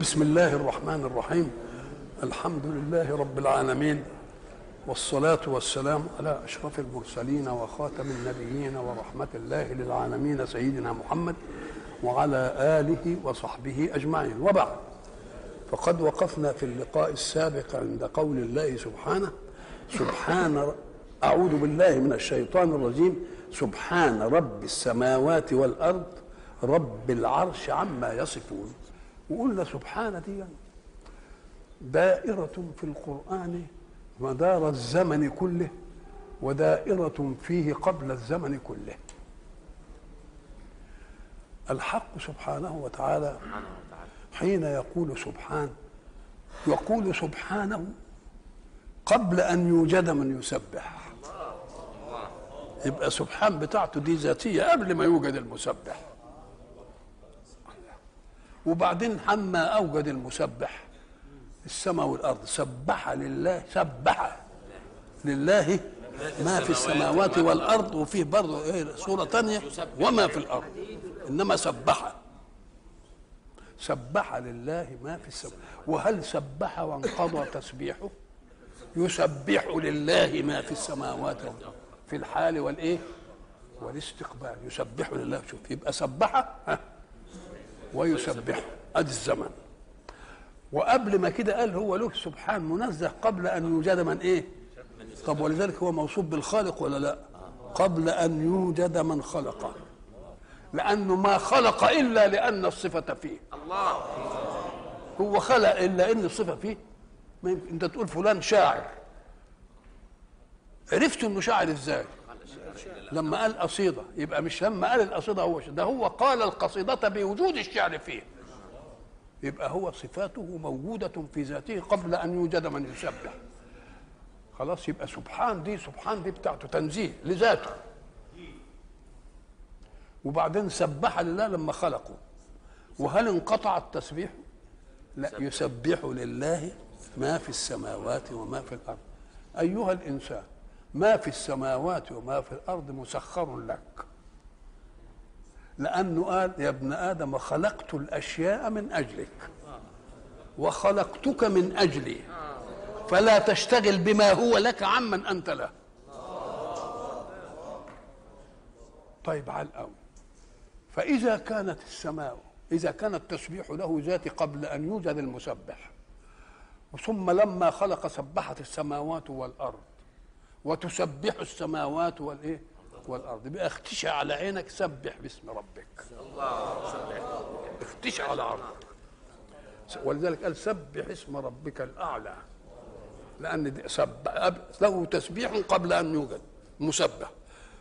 بسم الله الرحمن الرحيم. الحمد لله رب العالمين والصلاة والسلام على أشرف المرسلين وخاتم النبيين ورحمة الله للعالمين سيدنا محمد وعلى آله وصحبه أجمعين. وبعد فقد وقفنا في اللقاء السابق عند قول الله سبحانه سبحان أعوذ بالله من الشيطان الرجيم سبحان رب السماوات والأرض رب العرش عما يصفون. وقلنا سبحان دي دائرة في القرآن مدار الزمن كله ودائرة فيه قبل الزمن كله. الحق سبحانه وتعالى حين يقول سبحان يقول سبحانه قبل أن يوجد من يسبح. يبقى سبحان بتاعته دي ذاتية قبل ما يوجد المسبح. وبعدين حما أوجد المسبح. السماء والأرض. سبح لله. سبح لله ما في السماوات والأرض وفيه برضه إيه سورة تانية وما في الأرض. إنما سبح. سبح لله ما في السماء. وهل سبح وانقضى تسبيحه؟ يسبح لله ما في السماوات والأرض. في الحال والإيه؟ والاستقبال. يسبح لله. شوف يبقى سبح. ها ويسبح ادي الزمن. وقبل ما كده قال هو له سبحان منزه قبل أن يوجد من إيه؟ طب ولذلك هو موصوف بالخالق ولا لا؟ قبل أن يوجد من خلقه لأنه ما خلق إلا لأن الصفة فيه. الله هو خلق إلا إن الصفة فيه. ما أنت تقول فلان شاعر. عرفت إنه شاعر إزاي؟ لما قال قصيدة يبقى مش لما قال القصيدة هو ده هو قال القصيدة بوجود الشعر فيه. يبقى هو صفاته موجودة في ذاته قبل أن يوجد من يسبح خلاص يبقى سبحان دي سبحان دي بتاعته تنزيه لذاته. وبعدين سبح لله لما خلقه. وهل انقطع التسبيح؟ لا يسبح لله ما في السماوات وما في الأرض. أيها الإنسان ما في السماوات وما في الأرض مسخر لك. لأنه قال يا ابن آدم خلقت الأشياء من أجلك وخلقتك من أجلي فلا تشتغل بما هو لك عمن أنت له. طيب على الأول فإذا كانت السماء إذا كان التسبيح له ذاتي قبل أن يوجد المسبح ثم لما خلق سبحت السماوات والأرض وتسبح السماوات والإيه؟ والأرض. بقى اختشى على عينك سبح باسم ربك. اختشى على عرضك. ولذلك قال سبح اسم ربك الأعلى. لأن سبح له تسبيح قبل أن يوجد. مسبح.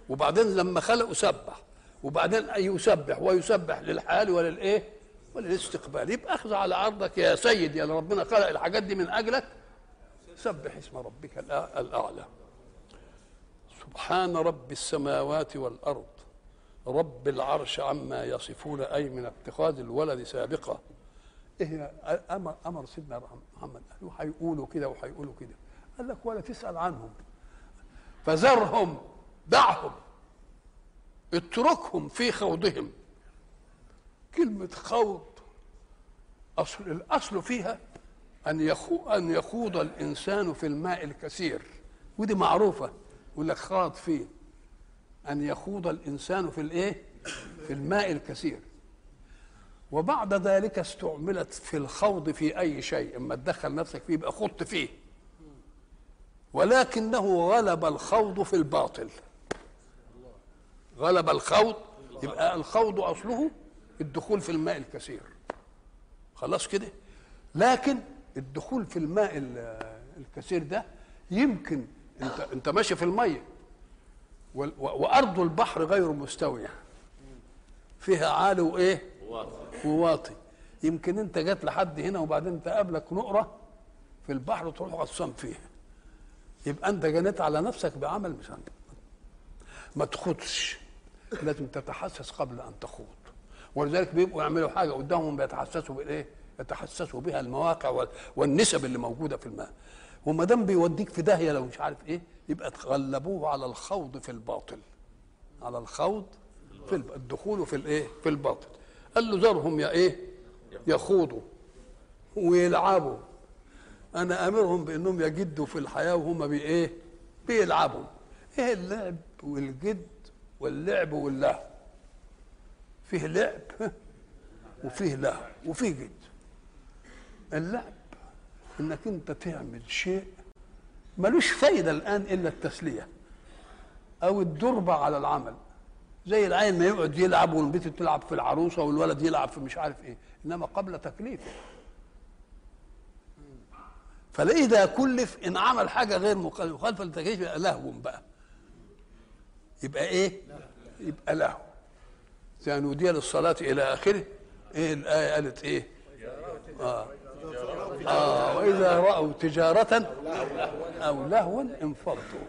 وبعدين لما خلقه سبح. وبعدين يسبح ويسبح للحال وللإيه؟ وللاستقبال. يبقى اخذ على عرضك يا سيد يا ربنا خلق الحاجات دي من أجلك. سبح اسم ربك الأعلى. سبحان رب السماوات والأرض. رب العرش عما يصفون أي من اتخاذ الولد سابقة. إيه أمر أمر سيدنا محمد. قالوا هيقولوا كده وهيقولوا كده. قال لك ولا تسأل عنهم. فذرهم دعهم اتركهم في خوضهم. كلمة خوض أصل الأصل فيها أن يخو أن يخوض الإنسان في الماء الكثير. ودي معروفة. يقول لك خاض فيه أن يخوض الإنسان في الإيه؟ في الماء الكثير. وبعد ذلك استعملت في الخوض في أي شيء إما تدخل نفسك فيه يبقى خضت فيه. ولكنه غلب الخوض في الباطل. غلب الخوض يبقى الخوض أصله الدخول في الماء الكثير. خلاص كده؟ لكن الدخول في الماء الكثير ده يمكن انت انت ماشي في المية. وأرض البحر غير مستوية. فيها عالي وإيه؟ وواطي. يمكن انت جات لحد هنا وبعدين تقابلك نقرة في البحر تروح غصان فيها. يبقى انت جنيت على نفسك بعمل مش انت ما تخوضش. لازم تتحسس قبل أن تخوض. ولذلك بيبقوا يعملوا حاجة قدامهم بيتحسسوا بالايه؟ يتحسسوا بها المواقع والنسب اللي موجودة في الماء وما دام بيوديك في داهية لو مش عارف إيه يبقى تغلبوه على الخوض في الباطل. على الخوض في الدخول في الايه؟ في الباطل. قال له ذرهم يا إيه؟ يخوضوا ويلعبوا. أنا أمرهم بإنهم يجدوا في الحياة وهم بايه بيلعبوا. إيه اللعب والجد واللعب واللهو فيه لعب وفيه لهو وفيه جد. اللعب إنك أنت تعمل شيء ملوش فايدة الآن إلا التسلية أو الدربه على العمل. زي العين ما يقعد يلعب والبنت تلعب في العروسة والولد يلعب في مش عارف إيه إنما قبل تكليفه فاذا كلف إن عمل حاجة غير مخالفه للتكليف يبقى لهو بقى. يبقى إيه؟ يبقى لهو. زي نودي للصلاة إلى آخره. إيه الآية قالت إيه؟ آه. آه وإذا رأوا تجارة أو لهوا انفضوا.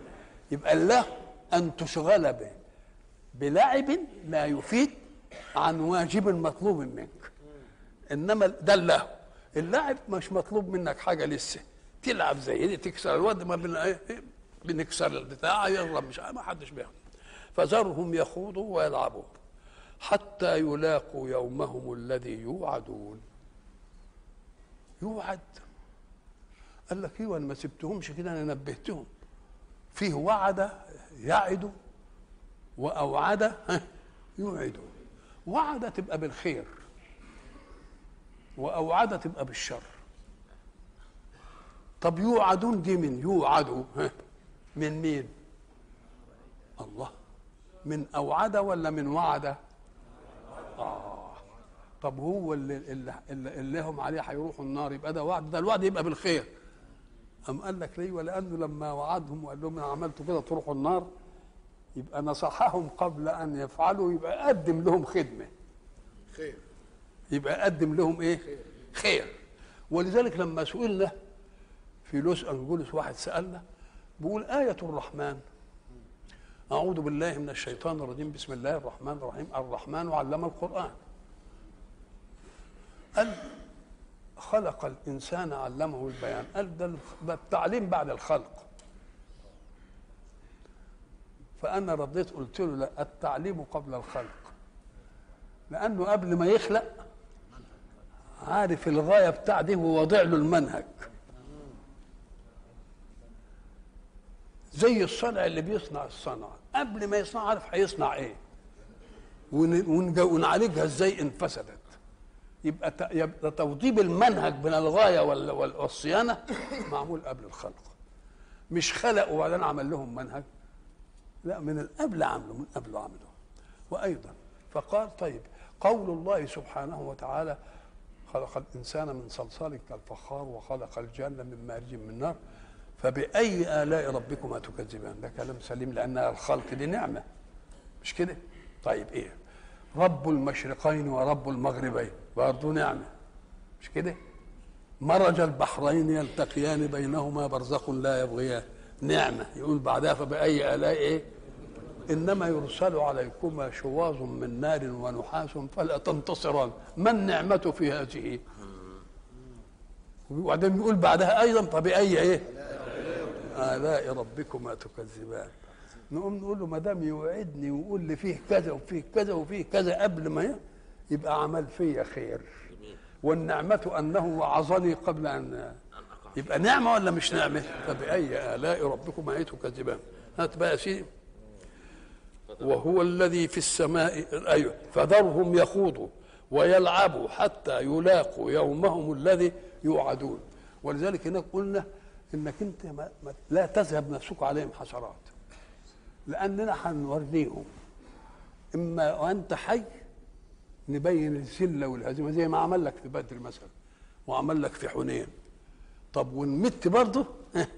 يبقى اللهو أن تشغل به. بلعب لا يفيد عن واجب مطلوب منك. إنما ده اللهو. اللعب مش مطلوب منك حاجة لسه. تلعب زي دي تكسر الواد ما بن... إيه؟ بنكسر البتاع يلا مش ما حدش بياخد. فذرهم يخوضوا ويلعبوا حتى يلاقوا يومهم الذي يوعدون. يوعد. قال لك إيوه أنا ما سبتهمش كده أنا نبهتهم. فيه وعد يعد وأوعد يوعد. وعد تبقى بالخير وأوعد تبقى بالشر. طب يوعدون دي من؟ يوعدوا من مين؟ الله. من أوعد ولا من وعد؟ طب هو اللي اللي, اللي, اللي هم عليه هيروحوا النار يبقى ده وعد ده الوعد يبقى بالخير. أم قال لك ليه؟ ولأنه لما وعدهم وقال لهم أنا عملت كده تروحوا النار يبقى نصحهم قبل أن يفعلوا يبقى قدم لهم خدمة. خير. يبقى قدم لهم إيه؟ خير. ولذلك لما سئلنا في لوس أنجلوس واحد سألنا بيقول آية الرحمن. أعوذ بالله من الشيطان الرجيم. بسم الله الرحمن الرحيم. الرحمن علم القرآن. قال خلق الإنسان علمه البيان. قال ده التعليم بعد الخلق. فأنا رديت قلت له لا التعليم قبل الخلق. لأنه قبل ما يخلق عارف الغاية بتاعته ووضع له المنهج. زي الصنع اللي بيصنع الصنعة. قبل ما يصنع عارف هيصنع إيه؟ ونعالجها إزاي؟ ان فسدت يبقى يبقى توضيب المنهج من الغاية وال- وال- والصيانة معمول قبل الخلق. مش خلق وبعدين عمل لهم منهج. لا من القبل عمله من قبل عمله. وأيضا فقال طيب قول الله سبحانه وتعالى خلق الإنسان من صلصال كالفخار وخلق الجنه من مارج من نار فبأي آلاء ربكما تكذبان؟ ده كلام سليم لأن الخلق دي نعمة. مش كده؟ طيب إيه؟ رب المشرقين ورب المغربين. برضه نعمة. مش كده؟ مرج البحرين يلتقيان بينهما برزخ لا يبغيان. نعمة. يقول بعدها فبأي آلاء إيه؟ إنما يرسل عليكما شواظ من نار ونحاس فلا تنتصران. ما النعمة في هذه؟ وبعدين بيقول بعدها أيضا فبأي إيه؟ آلاء ربكما تكذبان. نقوم نقول له ما دام يوعدني ويقول لي فيه كذا وفيه كذا وفيه كذا قبل ما يبقى عمل فيا خير. والنعمة أنه وعظني قبل أن يبقى نعمة ولا مش نعمة؟ فبأي آلاء ربكما أي تكذبان؟ هات بقى يا سيدي. وهو الذي في السماء أيوه. فذرهم يخوضوا ويلعبوا حتى يلاقوا يومهم الذي يوعدون. ولذلك هناك قلنا إنك أنت ما ما لا تذهب نفسك عليهم حسرات. لاننا هنوريهم إما وأنت حي نبين الذلة والهزيمه زي ما عمل لك في بدر مثلا وعمل لك في حنين. طب وإن مت برضه ها،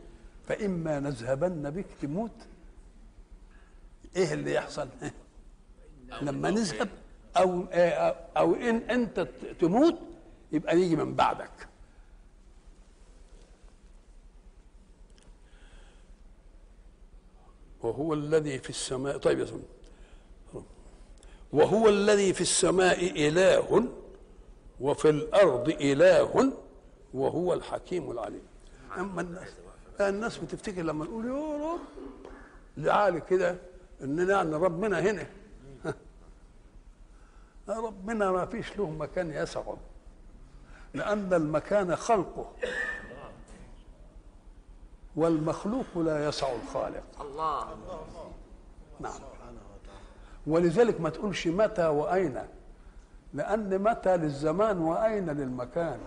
فإما نذهبن بك تموت. إيه اللي يحصل؟ ها؟ لما نذهب أو آه، أو إن أنت تموت يبقى نيجي من بعدك. وهو الذي في السماء طيب يا سيدي وهو الذي في السماء إله وفي الأرض إله وهو الحكيم العليم. أما الناس الناس بتفتكر لما نقول يا رب لعالي كده إننا أن ربنا هنا. ربنا ما فيش له مكان يسعه لأن المكان خلقه. والمخلوق لا يسع الخالق. الله. نعم. ولذلك ما تقولش متى وأين. لأن متى للزمان وأين للمكان.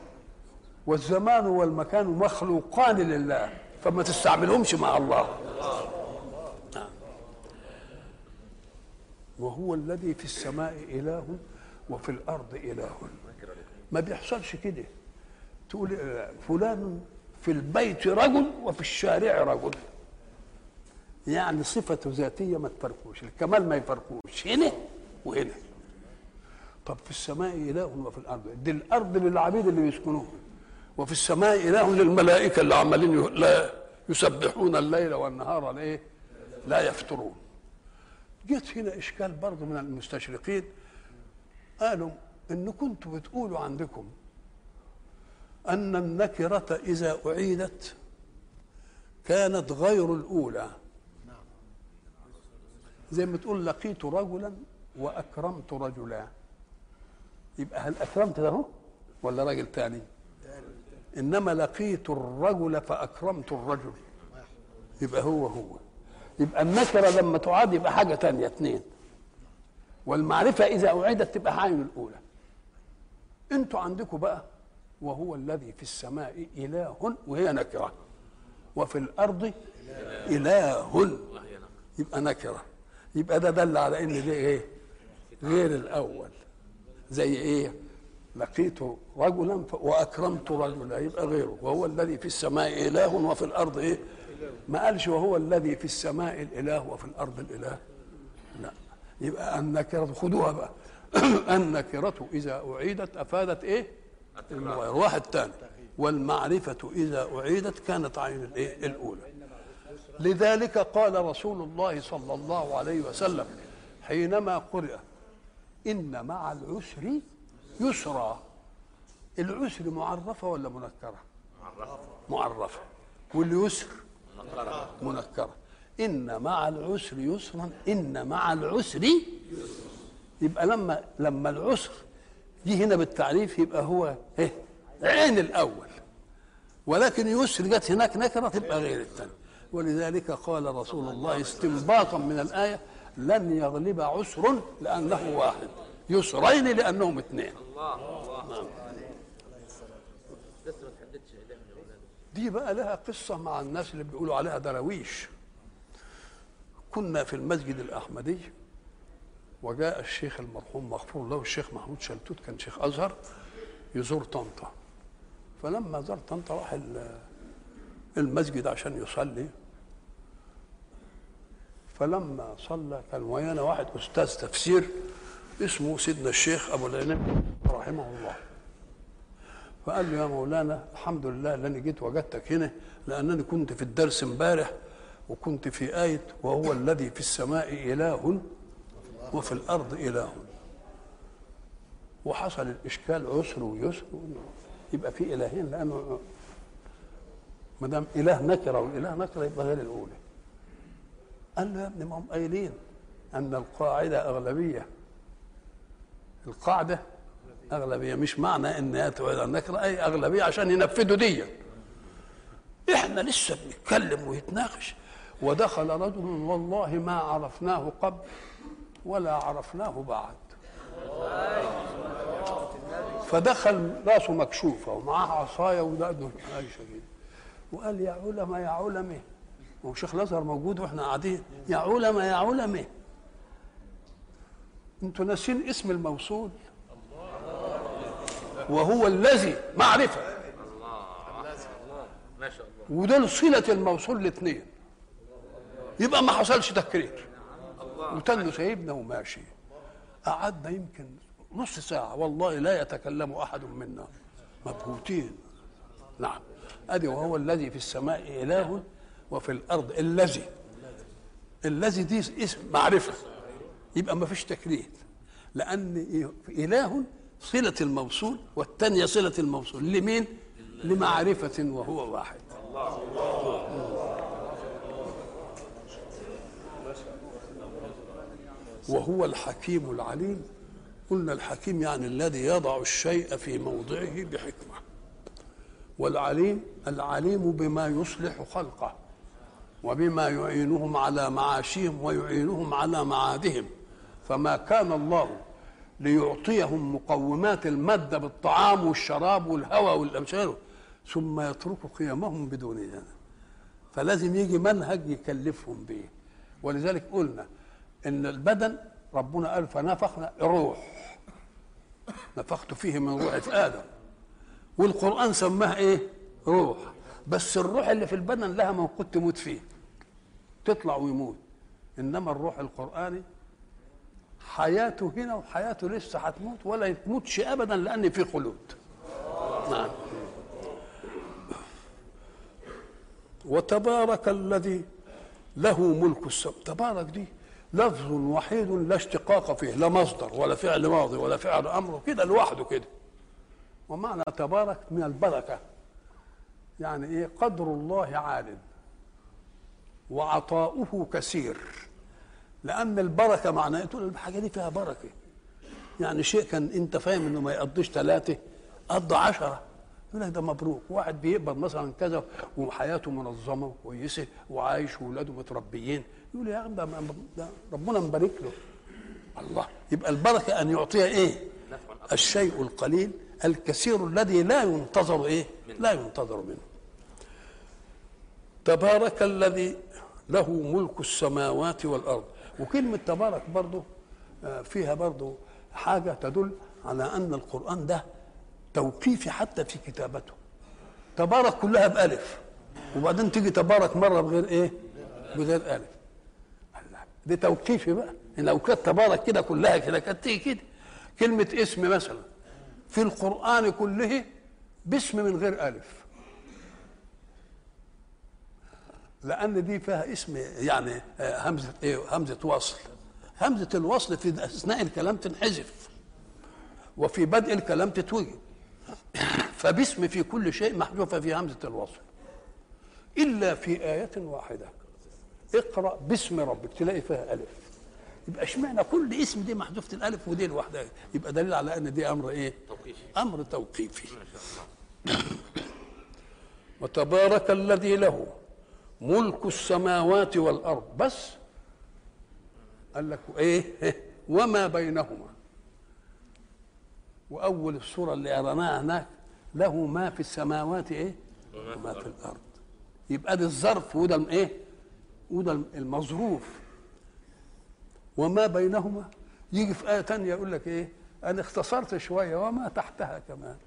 والزمان والمكان مخلوقان لله فما تستعملهمش مع الله. نعم. وهو الذي في السماء إله وفي الأرض إله. ما بيحصلش كده. تقول آه، فلان في البيت رجل وفي الشارع رجل. يعني صفته ذاتية ما تفرقوش الكمال ما يفرقوش هنا وهنا. طب في السماء إله وفي الأرض؟ دي الأرض للعبيد اللي بيسكنوها وفي السماء إله للملائكة اللي عمالين لا يسبحون الليل والنهار لا إيه لا يفترون. جت هنا إشكال برضه من المستشرقين. قالوا إن كنتوا بتقولوا عندكم أن النكرة إذا أعيدت كانت غير الأولى. زي ما تقول لقيت رجلا وأكرمت رجلا. يبقى هل أكرمت ده ولا راجل تاني؟ إنما لقيت الرجل فأكرمت الرجل. يبقى هو هو. يبقى النكرة لما تعاد يبقى حاجة تانية اتنين. والمعرفة إذا أعيدت تبقى عين الأولى. أنتوا عندكم بقى وهو الذي في السماء إله وهي نكرة. وفي الأرض إله. يبقى نكرة. يبقى ده دل على إن دي إيه؟ غير الأول. زي إيه؟ لقيت رجلا وأكرمت رجلا. يبقى غيره. وهو الذي في السماء إله وفي الأرض إيه؟ ما قالش وهو الذي في السماء الإله وفي الأرض الإله. لا. يبقى النكرة خدوها بقى. النكرة إذا أعيدت أفادت إيه؟ المغاير واحد تاني والمعرفة إذا أعيدت كانت عين الإيه؟ الأولى. لذلك قال رسول الله صلى الله عليه وسلم حينما قرئ إن مع العسر يسرا. العسر معرفة ولا منكرة؟ معرفة. واليسر منكرة. إن مع العسر يسرا إن مع العسر يبقى لما لما العسر جه هنا بالتعريف يبقى هو إيه عين الأول. ولكن يسر جت هناك نكرة تبقى غير الثاني ولذلك قال رسول الله استنباطا من الآية لن يغلب عسر لأنه واحد. يسرين لأنهم اثنين. الاولاد دي بقى لها قصة مع الناس اللي بيقولوا عليها دراويش كنا في المسجد الأحمدي وجاء الشيخ المرحوم مغفور له الشيخ محمود شلتوت كان شيخ أزهر يزور طنطا. فلما زار طنطا راح ال- المسجد عشان يصلي. فلما صلى كان ويانا واحد أستاذ تفسير اسمه سيدنا الشيخ أبو العنب رحمه الله. فقال له يا مولانا الحمد لله انني جيت وجدتك هنا لأنني كنت في الدرس امبارح وكنت في آية وهو الذي في السماء إله وفي الأرض إله. وحصل الإشكال عسر ويسر يبقى في إلهين لأنه ما دام إله نكرة والإله نكرة يبقى غير الأولى. قال له يا ابني ما هم قايلين أن القاعدة أغلبية. القاعدة أغلبية مش معنى إن هي النكرة أي أغلبية عشان ينفذوا دي إحنا لسه بنتكلم ويتناقش. ودخل رجل والله ما عرفناه قبل. ولا عرفناه بعد. فدخل راسه مكشوفة ومعاه عصاية ودقنه عايشة كده وقال يا علماء يا علماء. هو شيخ الأزهر موجود وإحنا قاعدين. يا علماء يا علماء. أنتوا ناسين اسم الموصول؟ وهو الذي الله ودول صلة الموصول الاثنين. يبقى ما حصلش تكرير. وتنه سايبنا وماشي قعدنا يمكن نص ساعة. والله لا يتكلم أحد منا. مبهوتين. نعم. أدي وهو الذي في السماء إله وفي الأرض الذي. الذي دي اسم معرفة. يبقى ما فيش تكرير لأن إله صلة الموصول والثانية صلة الموصول. لمين؟ لمعرفة وهو واحد. وهو الحكيم العليم. قلنا الحكيم يعني الذي يضع الشيء في موضعه بحكمة. والعليم العليم بما يصلح خلقه وبما يعينهم على معاشهم ويعينهم على معادهم. فما كان الله ليعطيهم مقومات المادة بالطعام والشراب والهواء والأمثال ثم يترك قيمهم بدون ذلك فلازم يجي منهج يكلفهم به ولذلك قلنا إن البدن ربنا قال فنفخنا روح نفخت فيه من روحي في آدم. والقرآن سماها إيه؟ روح. بس الروح اللي في البدن لها موقوت تموت فيه. تطلع ويموت. إنما الروح القراني حياته هنا وحياته لسه هتموت ولا يموتش ابدا لأن في خلود. نعم. وتبارك الذي له ملك السماء. تبارك دي. لفظ وحيد لا اشتقاق فيه لا مصدر ولا فعل ماضي ولا فعل أمر كده لوحده كده. ومعنى تبارك من البركة. يعني إيه؟ قدر الله عال وعطاؤه كثير. لأن البركة معناه تقول الحاجة دي فيها بركة. يعني شيء كان أنت فاهم إنه ما يقضيش ثلاثة قضى عشرة. يقول لك ده مبروك. واحد بيقبض مثلا كذا وحياته منظمة وكويسة وعايش واولاده متربيين. يقول يا عم ده ده ربنا مبارك له الله يبقى البركة أن يعطيها إيه؟ الشيء القليل الكثير الذي لا ينتظر إيه؟ لا ينتظر منه تبارك الذي له ملك السماوات والأرض وكلمة تبارك برضه آه، فيها برضه حاجة تدل على أن القرآن ده توقيفي حتى في كتابته تبارك كلها بألف وبعدين تيجي تبارك مرة بغير إيه؟ بغير ألف الله. دي توقيفي بقى. إن لو كانت تبارك كده كلها كده كانت تيجي كده. كلمة اسم مثلا. في القرآن كله باسم من غير ألف. لأن دي فيها اسم يعني آه، همزة إيه؟ همزة وصل. همزة الوصل في أثناء الكلام تنحذف. وفي بدء الكلام تتوجد فباسم في كل شيء محذوفة في همزة الوصل. إلا في آية واحدة. اقرأ باسم ربك تلاقي فيها ألف. يبقى اشمعنى كل اسم دي محذوفة الألف ودي لوحدها؟ يبقى دليل على أن دي أمر إيه؟ توقيفي. أمر توقيفي. وتبارك الذي له ملك السماوات والأرض. بس قال لك إيه؟ وما بينهما. وأول السورة اللي قرناها هناك له ما في السماوات إيه؟ وما في الأرض. يبقى ده الظرف وده إيه؟ وده المظروف. وما بينهما؟ يجي في آية تانية يقول لك إيه؟ أنا اختصرت شوية وما تحتها كمان.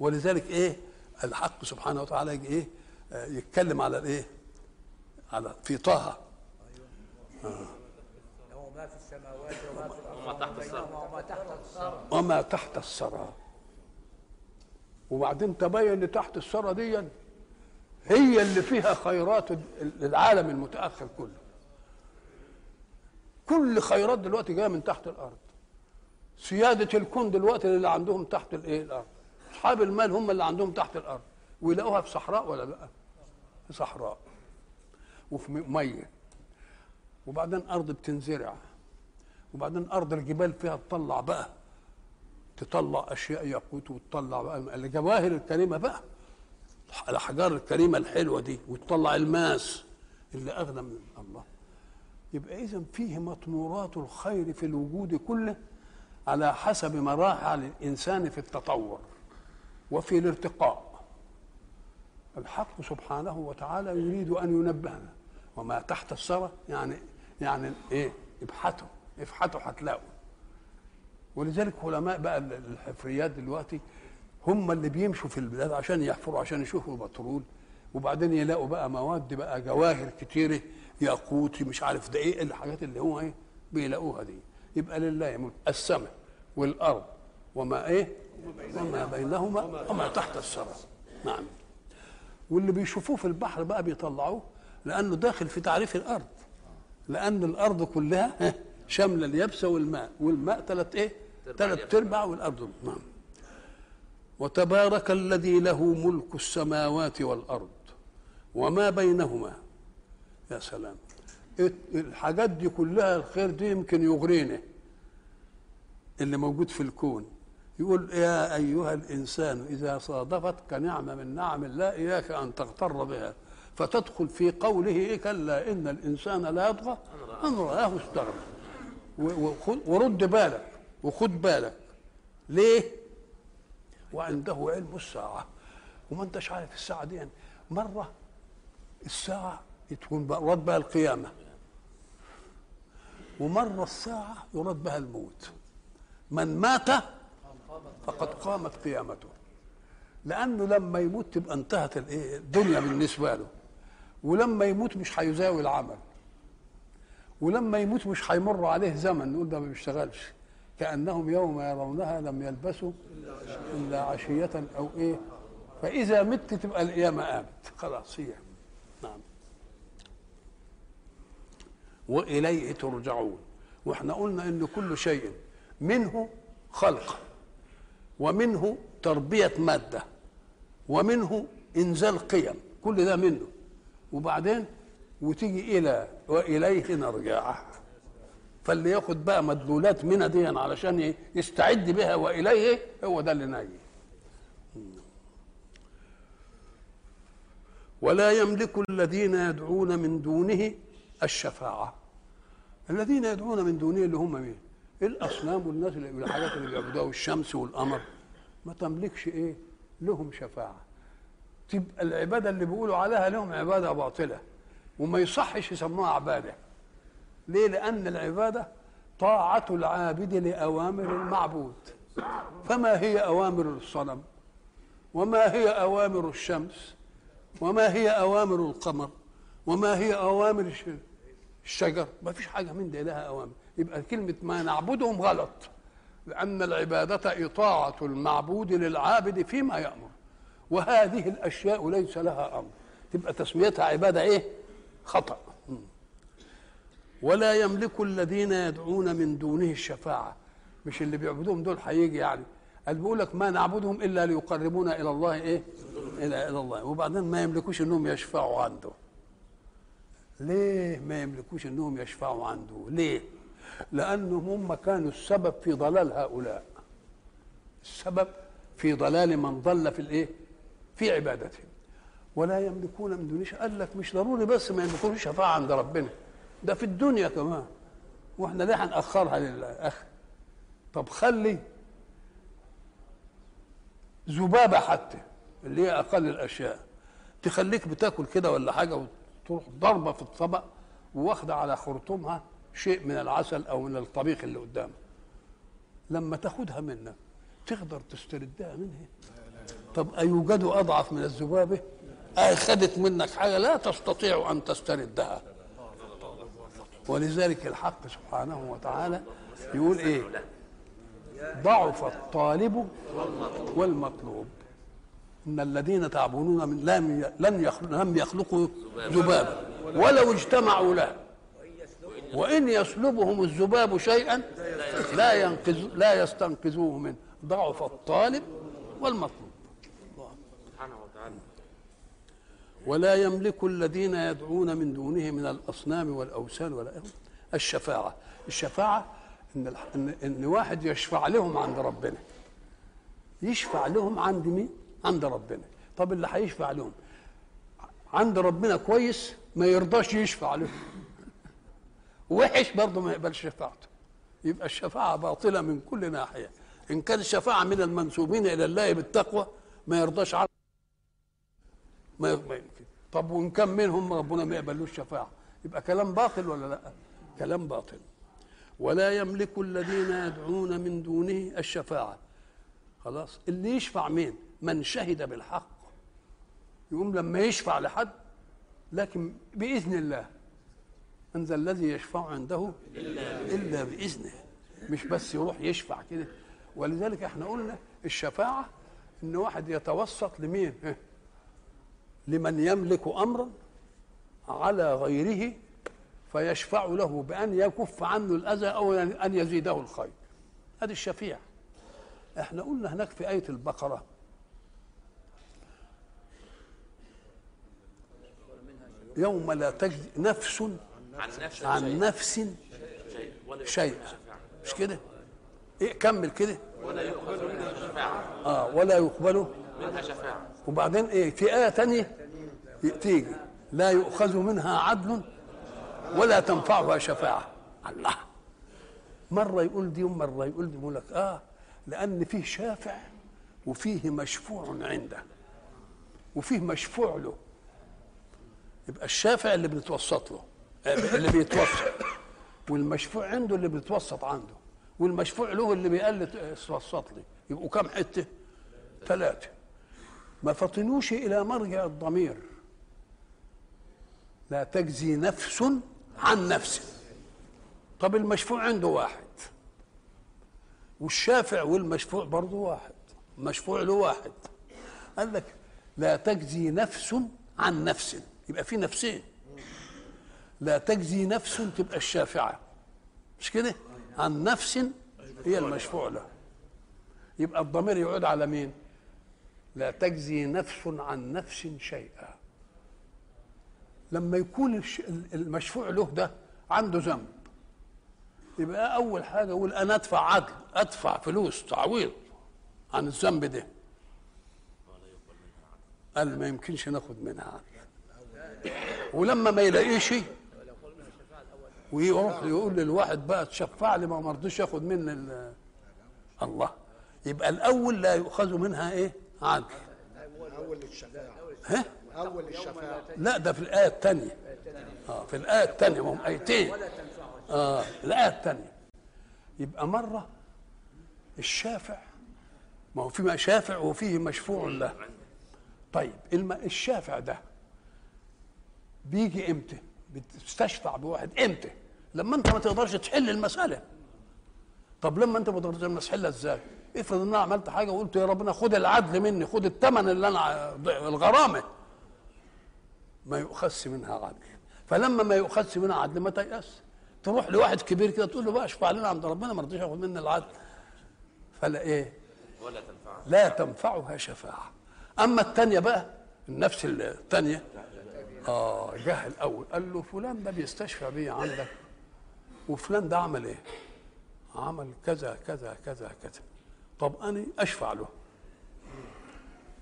ولذلك إيه؟ الحق سبحانه وتعالى يجي إيه؟ آه، يتكلم على الإيه؟ على في طه. له ما في السماوات وما في الأرض. وما تحت الثرى. وما تحت الثرى وما تحت الثرى وبعدين تبين ان تحت الثرى دي هي اللي فيها خيرات العالم المتأخر كله. كل خيرات دلوقتي جاية من تحت الأرض. سيادة الكون دلوقتي اللي عندهم تحت الايه الأرض؟ أصحاب المال هم اللي عندهم تحت الأرض. ويلاقوها في صحراء ولا لأ؟ في صحراء. وفي مية. وبعدين أرض بتنزرع. وبعدين أرض الجبال فيها تطلع بقى. تطلع أشياء ياقوت وتطلع بقى. الجواهر الكريمة بقى. الأحجار الكريمة الحلوة دي وتطلع الماس اللي أغنى من الله. يبقى اذا فيه مطمورات الخير في الوجود كله على حسب مراحل الإنسان في التطور وفي الارتقاء. الحق سبحانه وتعالى يريد أن ينبهنا. وما تحت الثرى يعني يعني إيه؟ ابحثوا ابحثوا هتلاقوا ولذلك علماء بقى الحفريات دلوقتي هم اللي بيمشوا في البلاد عشان يحفروا عشان يشوفوا البترول. وبعدين يلاقوا بقى مواد بقى جواهر كتيرة ياقوت مش عارف ده إيه الحاجات اللي هو إيه بيلاقوها دي. يبقى لله ملك السماء والأرض وما إيه؟ وما بينهما وما تحت الثرى. نعم. واللي بيشوفوه في البحر بقى بيطلعوه لأنه داخل في تعريف الأرض. لأن الأرض كلها شاملة اليابسة والماء. والماء ثلاث إيه؟ ثلاث أرباع والأرض. نعم. وتبارك الذي له ملك السماوات والأرض وما بينهما. يا سلام. الحاجات دي كلها الخير دي يمكن يغرينا اللي موجود في الكون. يقول يا أيها الإنسان إذا صادفتك نعمه من نعم الله إياك أن تغتر بها فتدخل في قوله إيه كلا إن الإنسان لا يطغى أن رآه استغنى. ورد بالك. وخد بالك. ليه؟ وعنده علم الساعة. وما انتش عارف الساعة دي؟ يعني مرة الساعة تكون يراد بها القيامة. ومرة الساعة يراد بها الموت. من مات فقد قامت قيامته. لأنه لما يموت تبقى انتهت الايه الدنيا بالنسبة له. ولما يموت مش هيزاوي العمل. ولما يموت مش هيمر عليه زمن نقول ده ما بيشتغلش. كأنهم يوم يرونها لم يلبسوا إلا عشية أو إيه. فإذا مت تبقى القيامة قامت خلاص هي. نعم. وإليه ترجعون. وإحنا قلنا إن كل شيء منه خلق ومنه تربية مادة ومنه إنزال قيم. كل ده منه. وبعدين وتيجي إلى وإليه نرجع فاللي ياخد بقى مدلولات منها دي علشان يستعد بها وإليه هو ده اللي ناجي ولا يملك الذين يدعون من دونه الشفاعة. الذين يدعون من دونه اللي هم مين؟ الأصنام والناس اللي الحاجات اللي بيعبدوها الشمس والقمر. ما تملكش إيه؟ لهم شفاعة. تبقى العبادة اللي بيقولوا عليها لهم عبادة باطلة. وما يصحش يسموها عبادة. ليه؟ لأن العبادة طاعة العابد لأوامر المعبود. فما هي أوامر الصنم؟ وما هي أوامر الشمس؟ وما هي أوامر القمر؟ وما هي أوامر الش- الشجر؟ ما فيش حاجة من دي لها أوامر. يبقى كلمة ما نعبدهم غلط. لأن العبادة إطاعة المعبود للعابد فيما يأمر. وهذه الأشياء ليس لها أمر. تبقى تسميتها عبادة إيه؟ خطأ. مم. ولا يملك الذين يدعون من دونه الشفاعة. مش اللي بيعبدوهم دول هيجي يعني. قال بيقول لك ما نعبدهم إلا ليقربونا إلى الله إيه؟ إلى إلى الله. وبعدين ما يملكوش إنهم يشفعوا عنده. ليه ما يملكوش إنهم يشفعوا عنده؟ ليه؟ لأنهم هم كانوا السبب في ضلال هؤلاء. السبب في ضلال من ضل في الإيه؟ في عبادتهم. ولا يملكون من دونش قال لك مش ضروري بس ما يملكوش شفاعة عند ربنا. ده في الدنيا كمان. وإحنا ليه هنأخرها للاخر طب خلي ذبابة حتى اللي هي أقل الأشياء تخليك بتاكل كده ولا حاجة وتروح ضربة في الطبق واخدة على خرطومها شيء من العسل أو من الطبيخ اللي قدامك لما تاخدها منك تقدر تستردها منها. طب أيوجد أضعف من الذبابة؟ أخذت منك حاجة لا تستطيع أن تستردها. ولذلك الحق سبحانه وتعالى يقول إيه؟ ضعف الطالب والمطلوب. إن الذين تعبدون من لم لم يخلقوا ذبابا. ولو اجتمعوا له. وإن يسلبهم الذباب شيئا لا ينقذ لا يستنقذوه منه ضعف الطالب والمطلوب سبحانه وتعالى ولا يملك الذين يدعون من دونه من الأصنام والأوثان ولا الشفاعة. الشفاعة إن ان إن واحد يشفع لهم عند ربنا. يشفع لهم عند مين؟ عند ربنا. طب اللي هيشفع لهم؟ عند ربنا كويس ما يرضاش يشفع لهم وحش برضه ما يقبلش شفاعته. يبقى الشفاعة باطلة من كل ناحية. إن كان الشفاعة من المنسوبين إلى الله بالتقوى ما يرضاش عنه. ما يمكن. طب وإن كان منهم ربنا ما يقبلوش شفاعة يبقى كلام باطل ولا لا؟ كلام باطل. ولا يملك الذين يدعون من دونه الشفاعة. خلاص. اللي يشفع مين؟ من شهد بالحق. يقوم لما يشفع لحد لكن بإذن الله. من ذا الذي يشفع عنده؟ إلا بإذنه. مش بس يروح يشفع كده. ولذلك إحنا قلنا الشفاعة إن واحد يتوسط لمين؟ لمن يملك أمرا على غيره فيشفع له بأن يكف عنه الأذى أو أن يزيده الخير. هذه الشفيع إحنا قلنا هناك في آية البقرة. يوم لا تجزي نفس عن نفس عن شيء. نفس شفاعة. مش كده؟ إيه كمل كده. ولا يؤخذ منها شفاعة. آه ولا يقبل منها شفاعة. وبعدين إيه في آية تانية تيجي لا يؤخذ منها عدل ولا تنفعها شفاعة. الله. مرة يقول دي ومرة يقول دي لك آه لأن فيه شافع وفيه مشفوع عنده وفيه مشفوع له. يبقى الشافع اللي بنتوسط له اللي بيتوسط والمشفوع عنده اللي بيتوسط عنده والمشفوع له اللي بيقل يتوسط لي. يبقوا كام حتة؟ ثلاثة. ما فطنوش إلى مرجع الضمير. لا تجزي نفس عن نفس. طب المشفوع عنده واحد. والشافع والمشفوع برضه واحد. مشفوع له واحد. قال لك لا تجزي نفس عن نفس. يبقى في نفسين. لا تجزي نفس تبقى الشافعة. مش كده؟ عن نفس هي المشفوع له. يبقى الضمير يعود على مين؟ لا تجزي نفس عن نفس شيئا. لما يكون المشفوع له ده عنده ذنب. يبقى أول حاجة أقول أنا أدفع عدل أدفع فلوس تعويض عن الذنب ده. قال ما يمكنش ناخد منها عدل. ولما ما يلاقيش ويروح يقول للواحد بقى تشفع لي ما مرضيش ياخد مني ال- الله. يبقى الأول لا يؤخذ منها إيه؟ عدل اول الشفاعه ها؟ اول الشفاعه لا ده في الآية الثانية. آه في الآية الثانية هم آيتين. آه الآية الثانية. يبقى مرة الشافع ما هو في شافع وفيه مشفوع له. طيب. الشافع ده بيجي إمتى؟ بتستشفع بواحد إمتى؟ لما أنت ما تقدرش تحل المسألة. طب لما أنت ما تقدرش تحلها إزاي؟ افرض ان أنا عملت حاجة وقلت يا ربنا خد العدل مني خد الثمن اللي أنا الغرامة. ما يؤخذش منها عدل. فلما ما يؤخذش منها عدل ما تيأس. تروح لواحد كبير كده تقول له بقى اشفع لنا عند ربنا ما رضيش ياخد مني العدل. فلا إيه؟ ولا تنفعها لا تنفعها شفاعة. أما الثانية بقى النفس الثانية آه جه الأول. قال له فلان ده بيستشفى بيه عندك. وفلان ده عمل إيه؟ عمل كذا كذا كذا كذا. طب أنا أشفع له.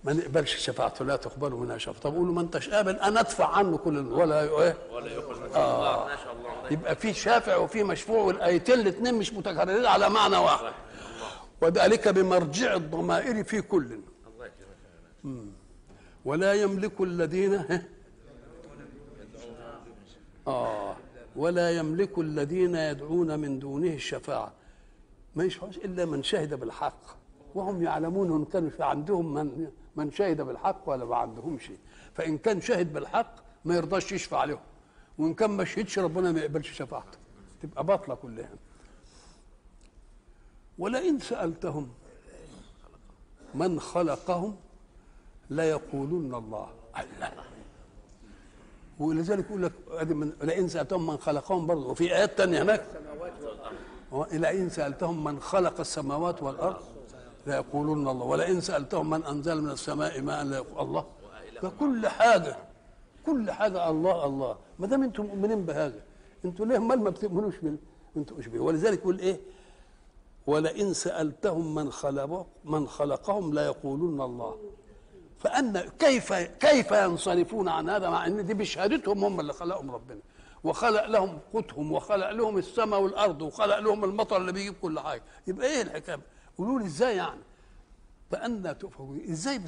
ما نقبلش شفاعته لا تقبل منها شفاعة طب قول له ما أنتش قابل أنا أدفع عنه كل ولا إيه؟ ولا منها الله. ما شاء الله. يبقى في شافع وفي مشفوع والآيتين الاثنين مش متكررين على معنى واحد. وذلك بمرجع الضمائر في كل. الله يكرمك. ولا يملك الذين؟ آه. ولا يملك الذين يدعون من دونه الشفاعة. ما يشفعوش إلا من شهد بالحق. وهم يعلمون إن كانوا في عندهم من من شهد بالحق ولا ما عندهمش. فإن كان شهد بالحق ما يرضاش يشفع لهم وإن كان ما شهدش ربنا ما يقبلش شفاعته. تبقى باطلة كلها. ولئن سألتهم من خلقهم ليقولن الله. الله. ولذلك يقول لك لئن سألتهم من خلقهم برضه وفي آيات تانية هناك. لئن سألتهم من خلق السماوات والأرض ليقولن الله ولئن سألتهم من أنزل من السماء ماء ليقول الله. فكل حاجة كل حاجة الله الله. ما دام أنتم مؤمنين بهذا أنتوا ليه مال ما بتؤمنوش بتؤمنوش به؟ ولذلك يقول إيه؟ ولئن سألتهم من خلق من خلقهم ليقولن الله. فأن كيف كيف ينصرفون عن هذا مع إن دي بشهادتهم هم اللي خلقهم ربنا. وخلق لهم قوتهم وخلق لهم السماء والأرض وخلق لهم المطر اللي بيجيب كل حاجة. يبقى إيه الحكاية؟ قولوا لي إزاي يعني؟ فأن تؤفكون إزاي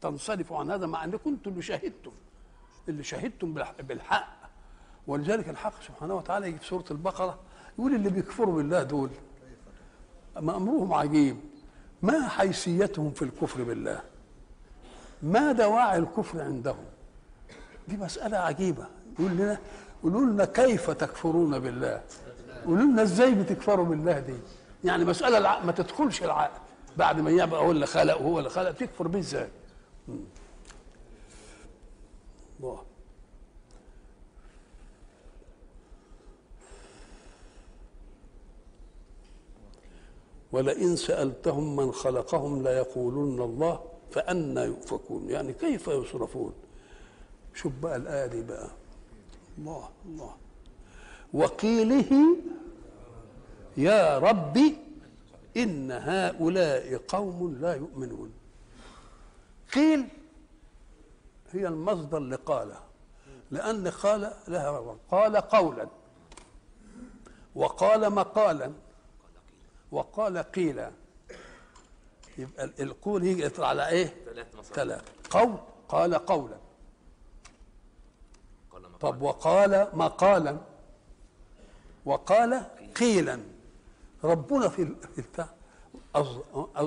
تنصرفوا عن هذا مع ان كنتم اللي شهدتم؟ اللي شهدتم بالح- بالحق. ولذلك الحق سبحانه وتعالى يجي في سورة البقرة يقول اللي بيكفروا بالله دول ما امرهم عجيب. ما حيثيتهم في الكفر بالله؟ ما دواعي الكفر عندهم؟ دي مسألة عجيبة. يقول لنا قولوا لنا كيف تكفرون بالله؟ قولوا لنا إزاي بتكفروا بالله دي؟ يعني مسألة العقل ما تدخلش العقل بعد ما يبقى هو اللي خلق وهو اللي خلق تكفر بيه إزاي. الله. ولئن سألتهم من خلقهم ليقولن الله فأنا يؤفكون. يعني كيف يصرفون؟ شوف بقى الآية دي بقى. الله الله. وقيله يا ربي إن هؤلاء قوم لا يؤمنون. قيل هي المصدر لقال لأن قال لها قال قولا وقال مقالا وقال قيل يبقى ال- القول يجي يطلع على إيه؟ ثلاث. قول قال قولا. طب وقال مقالا وقال قيلا. ربنا في ال- في البتاع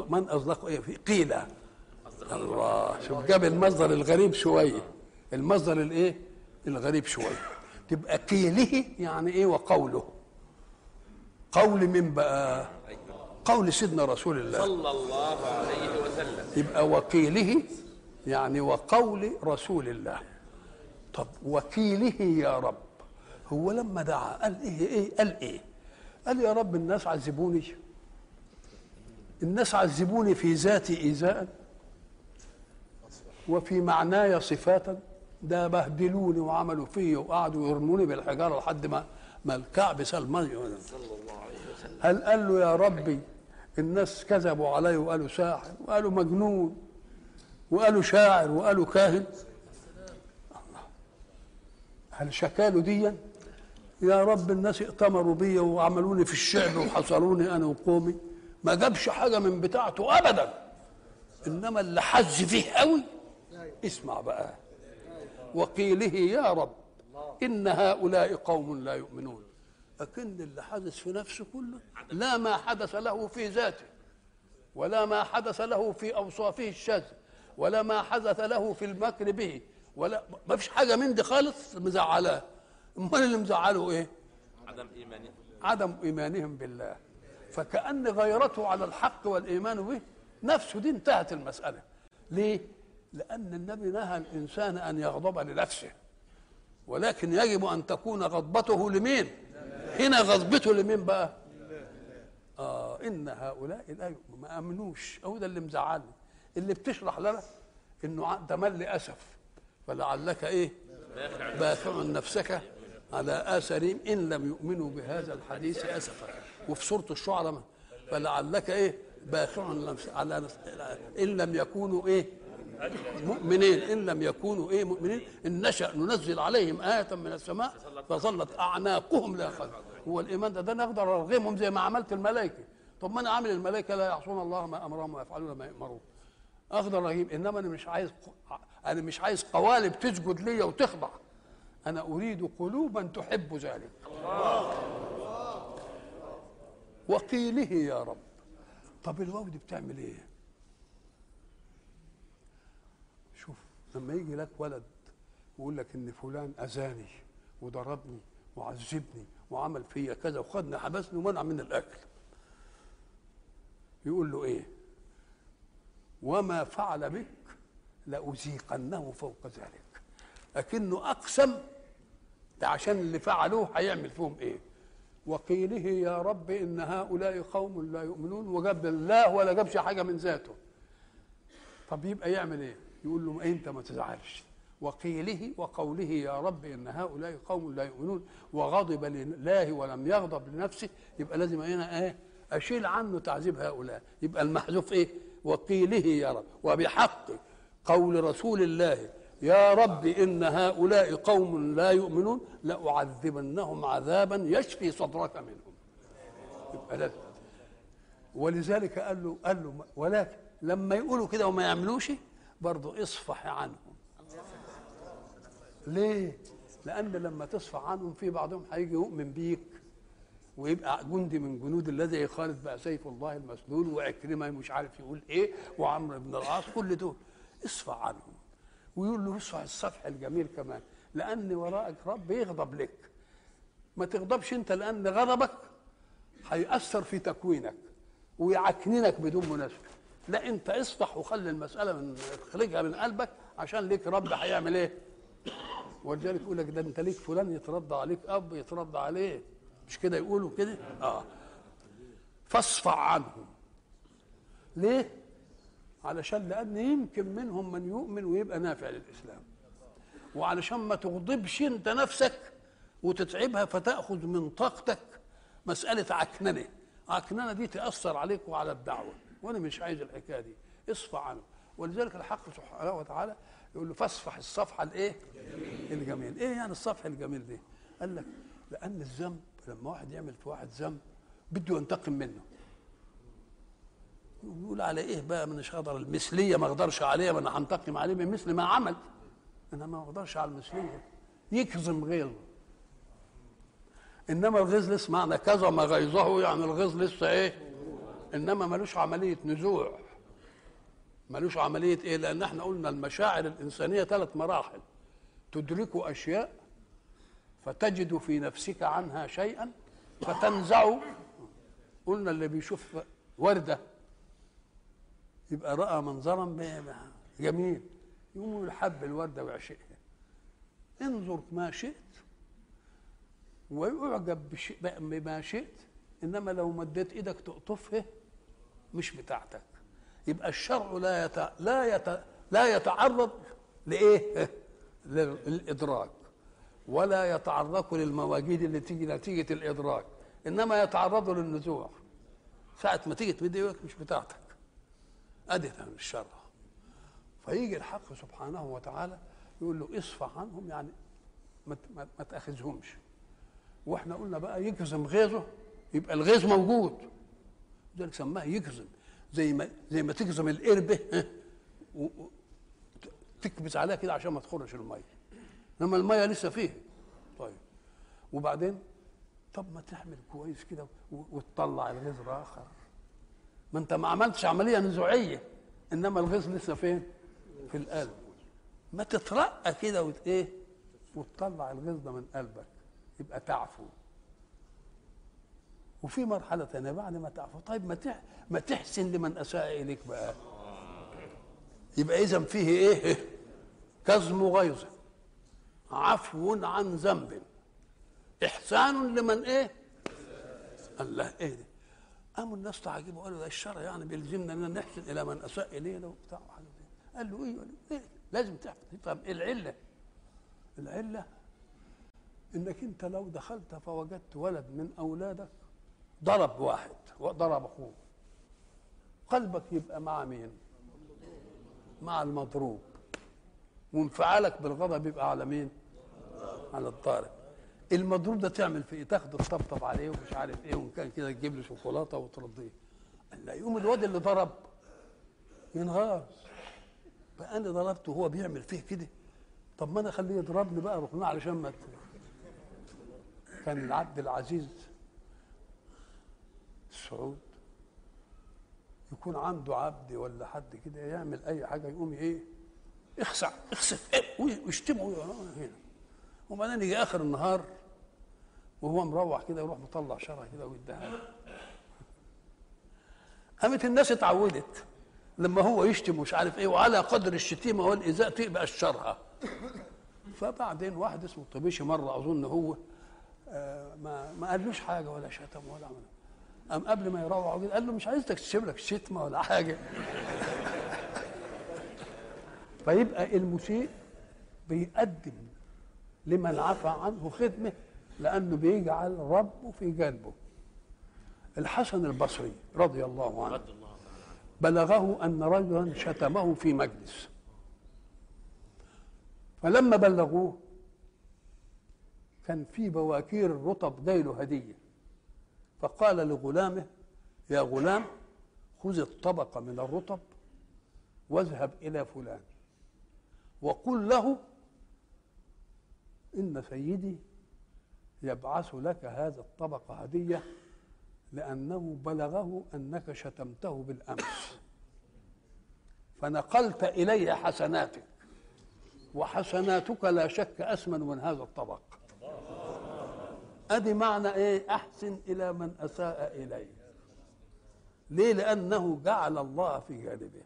من اصدق إيه؟ في قيل. الله شوف جاب المصدر الغريب شوية. المصدر الإيه؟ الغريب شوية. تبقى قيله يعني إيه؟ وقوله. قول من بقى؟ قول سيدنا رسول الله. صلى الله عليه وسلم. يبقى وكيله يعني وقول رسول الله. طب وكيله يا رب. هو لما دعا قال إيه إيه قال إيه؟ قال يا رب الناس عذبوني. الناس عذبوني في ذاتي إيذاء وفي معناي صفاتا ده بهدلوني وعملوا فيا وقعدوا يرموني بالحجارة لحد ما ما الكعب عليه وسلم هل قال له يا ربي الناس كذبوا علي وقالوا ساحر وقالوا مجنون وقالوا شاعر وقالوا كاهن؟ شكاله ديا؟ يا رب الناس ائتمروا بي وعملوني في الشعب وحصروني أنا وقومي. ما جابش حاجة من بتاعته ابدا. إنما اللي حز فيه قوي اسمع بقى. وقيله يا رب إن هؤلاء قوم لا يؤمنون. لكن اللي حدث في نفسه كله لا ما حدث له في ذاته ولا ما حدث له في أوصافه الشاذة ولا ما حدث له في المكر به ولا ما فيش حاجة من دي خالص مزعلاه. أمال اللي مزعله إيه؟ عدم إيمانه. عدم إيمانهم بالله. فكأن غيرته على الحق والإيمان به نفسه دي انتهت المسألة. ليه؟ لأن النبي نهى الإنسان أن يغضب لنفسه. ولكن يجب أن تكون غضبته لمين؟ هنا غضبته لمين بقى؟ آه إن هؤلاء لا ما أمنوش. هو ده اللي مزعلني. اللي بتشرح لنا إنه ده مل اسف فلعلك إيه؟ باخع نفسك على اثرهم إن لم يؤمنوا بهذا الحديث أسفا. وفي سورة الشعراء فلعلك إيه؟ باخع على إن لم يكونوا إيه؟ مؤمنين. إن لم يكونوا إيه؟ مؤمنين. إن نشأ ننزل عليهم آية من السماء فظلت أعناقهم لا خلق هو الإيمان ده ده أنا أقدر أرغمهم زي ما عملت الملائكة. طب ما أنا عامل الملائكة لا يعصون الله ما أمرهم ويفعلون ما يامرون أقدر أجيب إنما أنا مش عايز أنا مش عايز قوالب تسجد لي وتخضع. أنا أريد قلوبا تحب ذلك. وقيله يا رب. طب الواو دي بتعمل إيه؟ شوف لما يجي لك ولد ويقول لك إن فلان أذاني وضربني وعذبني وعمل فيا كذا وخدني حبسني ومنع من الأكل يقول له إيه؟ وما فعل بك لأذيقنه فوق ذلك. لكنه أقسم ده عشان اللي فعلوه هيعمل فيهم إيه؟ وقيله يا رب إن هؤلاء قوم لا يؤمنون وجاب الله ولا جابش حاجة من ذاته. طب يبقى يعمل إيه؟ يقول له أنت ما تزعلش. وقيله وقوله يا رب إن هؤلاء قوم لا يؤمنون وغضب لله ولم يغضب لنفسه يبقى لازم هنا إيه؟ أشيل عنه تعذيب هؤلاء. يبقى المحذوف إيه؟ وقيله يا رب وبحق قول رسول الله يا رب إن هؤلاء قوم لا يؤمنون لأعذبنهم عذابا يشفي صدرك منهم. يبقى ولذلك قال له قال له ولكن لما يقولوا كده وما يعملوش برضه اصفح عنهم. ليه؟ لأن لما تصفح عنهم في بعضهم هيجي يؤمن بيك. ويبقى جندي من جنود الذي يخالف بقى سيف الله المسلول وعكرمه مش عارف يقول إيه وعمرو بن العاص كل دول. اصفح عنهم. ويقول له اصفح الصفح الجميل كمان لأن وراءك رب يغضب لك. ما تغضبش أنت لأن غضبك هيأثر في تكوينك ويعكننك بدون مناسبة. لا أنت اصفح وخلي المسألة من اخرجها من قلبك عشان ليك رب هيعمل إيه؟ ولذلك يقول لك ده أنت ليك فلان يترضى عليك أب يترضى عليه. مش كده يقولوا كده؟ آه. فاصفع عنهم. ليه؟ علشان لأن يمكن منهم من يؤمن ويبقى نافع للإسلام. وعلشان ما تغضبش أنت نفسك وتتعبها فتأخذ من طاقتك مسألة عكننة. عكننة دي تأثر عليك وعلى الدعوة. وأنا مش عايز الحكاية دي. اصفح عنه ولذلك الحق سبحانه وتعالى يقول له فاصفح الصفحة الإيه؟ الجميل. إيه يعني الصفح الجميل دي؟ قال لك لأن الذنب لما واحد يعمل في واحد ذنب بده ينتقم منه. يقول على إيه بقى من هقدر المثلية ما أقدرش عليها ما أنا هنتقم عليه من مثل ما عمل. أنا ما أقدرش على المثلية. يكظم غيظه إنما الغيظ لسه معنى كظم غيظه يعني الغيظ لسه إيه؟ إنما ملوش عملية نزوع. ملوش عملية إيه؟ لأن إحنا قلنا المشاعر الإنسانية ثلاث مراحل. تدرك أشياء فتجد في نفسك عنها شيئا فتنزع. قلنا اللي بيشوف وردة يبقى رأى منظرا جميل. يقوم يحب الوردة ويعشقها انظر ما شئت ويعجب بما شئت إنما لو مديت إيدك تقطفها مش بتاعتك. يبقى الشرع لا يت... لا يت... لا يتعرض لإيه؟ لل- للإدراك. ولا يتعرض للمواجيد اللي تيجي نتيجة الإدراك إنما يتعرض للنزوع ساعة ما تيجي تمد إيدك مش بتاعتك. ادي الشرع فيجي الحق سبحانه وتعالى يقول له اصفح عنهم يعني ما تأخذهمش. وإحنا قلنا بقى يكظم غيظه يبقى الغيظ موجود. لذلك سماه يكظم. زي ما زي ما تكظم القربة تكبس عليها كده عشان ما تخرج المية. إنما المية لسه فيها طيب. وبعدين؟ طب ما تعمل كويس كده وتطلع الغيظ آخر. ما أنت ما عملتش عملية نزوعية إنما الغيظ لسه فين؟ في القلب. ما تترقى كده وت إيه؟ وتطلع الغيظ ده من قلبك. يبقى تعفو. وفي مرحلة ثانية بعد ما تعفو. طيب ما تح ما تحسن لمن أساء إليك بقى. يبقى اذا فيه إيه؟ كظم غيظ عفو عن ذنب. إحسان لمن إيه؟ الله. إيه ده؟ قاموا الناس تعجبوا قالوا ده الشرع يعني بيلزمنا اننا نحسن إلى من أساء الينا وبتاع. قال له له إيه؟ لازم إيه العلة. العلة إنك أنت لو دخلت فوجدت ولد من أولادك ضرب واحد وضرب أخوه. قلبك يبقى مع مين؟ مع المضروب. وانفعالك بالغضب يبقى على مين؟ على الضارب المضروب ده تعمل فيه إيه؟ تاخده تطبطب عليه ومش عارف إيه وإن كان كده تجيب له شوكولاتة وترضيه. لا يقوم الواد اللي ضرب ينغاص بقى أنا ضربته وهو بيعمل فيه كده. طب ما أنا أخليه يضربني بقى ركناه علشان ما كان العبد العزيز السعود يكون عنده عبد ولا حد كده يعمل أي حاجة يقوم إيه؟ اخسع اخسف إيه؟ ويشتمه هنا. وبعدين يجي آخر النهار وهو مروح كده يروح مطلع شرع كده ويديها. قامت الناس اتعودت لما هو يشتم مش عارف إيه وعلى قدر الشتيمة والإيذاء تبقى الشرها فبعدين واحد اسمه الطبيشي مره أظن هو آه، ما ما قالوش حاجة ولا شتم ولا عمل. قام قبل ما يروح قال له مش عايزك تشتم لك شتمة ولا حاجة. فيبقى المسيء بيقدم لمن عفى عنه خدمة لأنه بيجعل ربه في قلبه. الحسن البصري رضي الله عنه بلغه أن رجلا شتمه في مجلس. فلما بلغوه كان في بواكير الرطب جاي له هدية. فقال لغلامه يا غلام خذ الطبق من الرطب واذهب إلى فلان. وقل له إن سيدي يبعث لك هذا الطبق هدية لأنه بلغه أنك شتمته بالأمس. فنقلت إلي حسناتك وحسناتك لا شك أسمن من هذا الطبق. أدي معنى إيه؟ أحسن إلى من أساء اليه ليه؟ لأنه جعل الله في جانبه.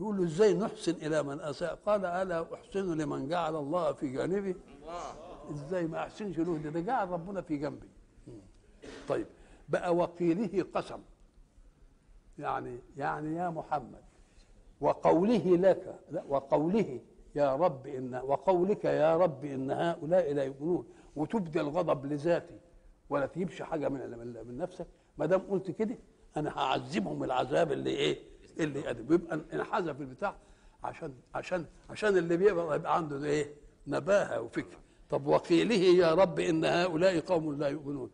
يقول له إزاي نحسن إلى من أساء؟ قال ألا أحسن لمن جعل الله في جانبه إزاي ما أحسنش له؟ ده, ده جعل ربنا في جنبي. طيب بقى وقيله قسم. يعني يعني يا محمد وقوله لك لا وقوله يا رب إن وقولك يا رب إن هؤلاء لا يؤمنون. وتبدي الغضب لذاتي ولا تجيبش حاجة من من نفسك. ما دام قلت كده أنا هعذبهم العذاب اللي إيه؟ اللي يقدم يبقى انحذف البتاع عشان عشان عشان اللي بيبقى يبقى عنده ده إيه؟ نباهة وفكر. طب وقيله يا رب إن هؤلاء قوم لا يؤمنون.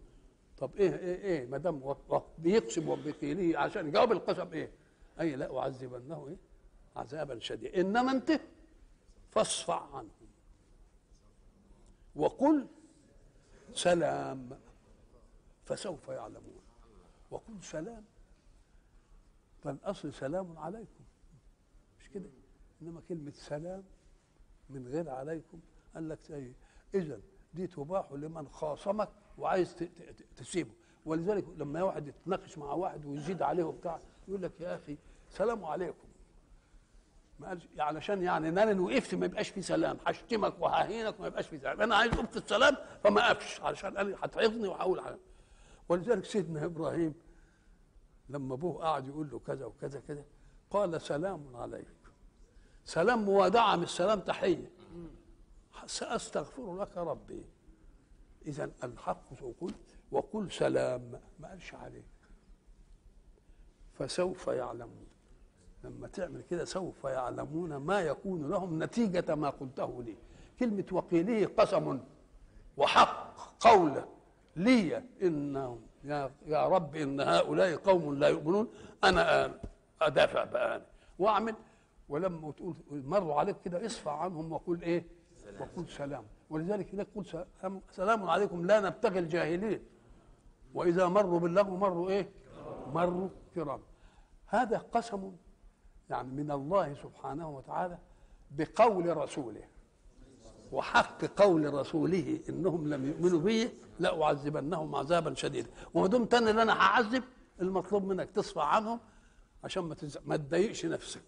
طب إيه إيه إيه؟ ما دام بيقسم وبقيله عشان يجاوب القسم إيه؟ أي لا أعذبنه إيه؟ عذابا شديدا. إنما أنت فاصفع عنهم. وقل سلام. فسوف يعلمون. وقل سلام. فالأصل سلام عليكم. مش كده؟ إنما كلمة سلام من غير عليكم قال لك إيه اذا دي تباح لمن خاصمك وعايز تسيبه. ولذلك لما واحد يتناقش مع واحد ويزيد عليه وبتاع يقول لك يا أخي سلام عليكم. ما قالش يعني علشان يعني ان أنا وقفت ما يبقاش في سلام هشتمك وههينك وما يبقاش في سلام. أنا عايز ابقى السلام فما أقفش علشان أنا هتعظني وهقول على. ولذلك سيدنا إبراهيم لما أبوه قعد يقول له كذا وكذا كذا قال سلام عليك. سلام موادعه مش سلام تحية. سأستغفر لك ربي. إذا الحق وقل وقل سلام ما قالش عليك. فسوف يعلمون. لما تعمل كده سوف يعلمون ما يكون لهم نتيجة ما قلته لي. كلمة وقيله قسم وحق قول لي إنهم يا, يا رب إن هؤلاء قوم لا يؤمنون أنا أدافع بآن وأعمل. ولما تقول مروا عليك كده اصفع عنهم وقل إيه؟ وقل سلام. ولذلك هناك قل سلام, سلام عليكم لا نبتغي الجاهلين. وإذا مروا باللغو مروا إيه؟ مروا كرام. هذا قسم يعني من الله سبحانه وتعالى بقول رسوله. وحق قول رسوله إنهم لم يؤمنوا به لأعذبنهم عذابا شديدا. وما دمت أنا اللي أنا هعذب المطلوب منك تصفى عنهم عشان ما تز... ما تضايقش نفسك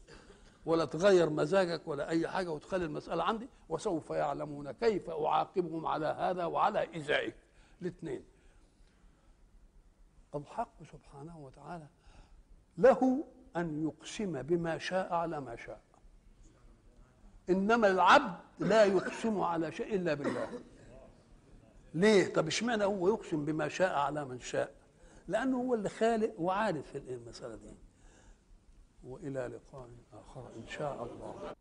ولا تغير مزاجك ولا أي حاجة وتخلي المسألة عندي. وسوف يعلمون كيف أعاقبهم على هذا وعلى ازائك الاثنين. الحق سبحانه وتعالى له أن يقسم بما شاء على ما شاء. إنما العبد لا يقسم على شيء إلا بالله. ليه؟ طب إشمعنى هو يقسم بما شاء على من شاء؟ لأنه هو اللي خالق وعارف المسألة دي. وإلى لقاء آخر إن شاء الله.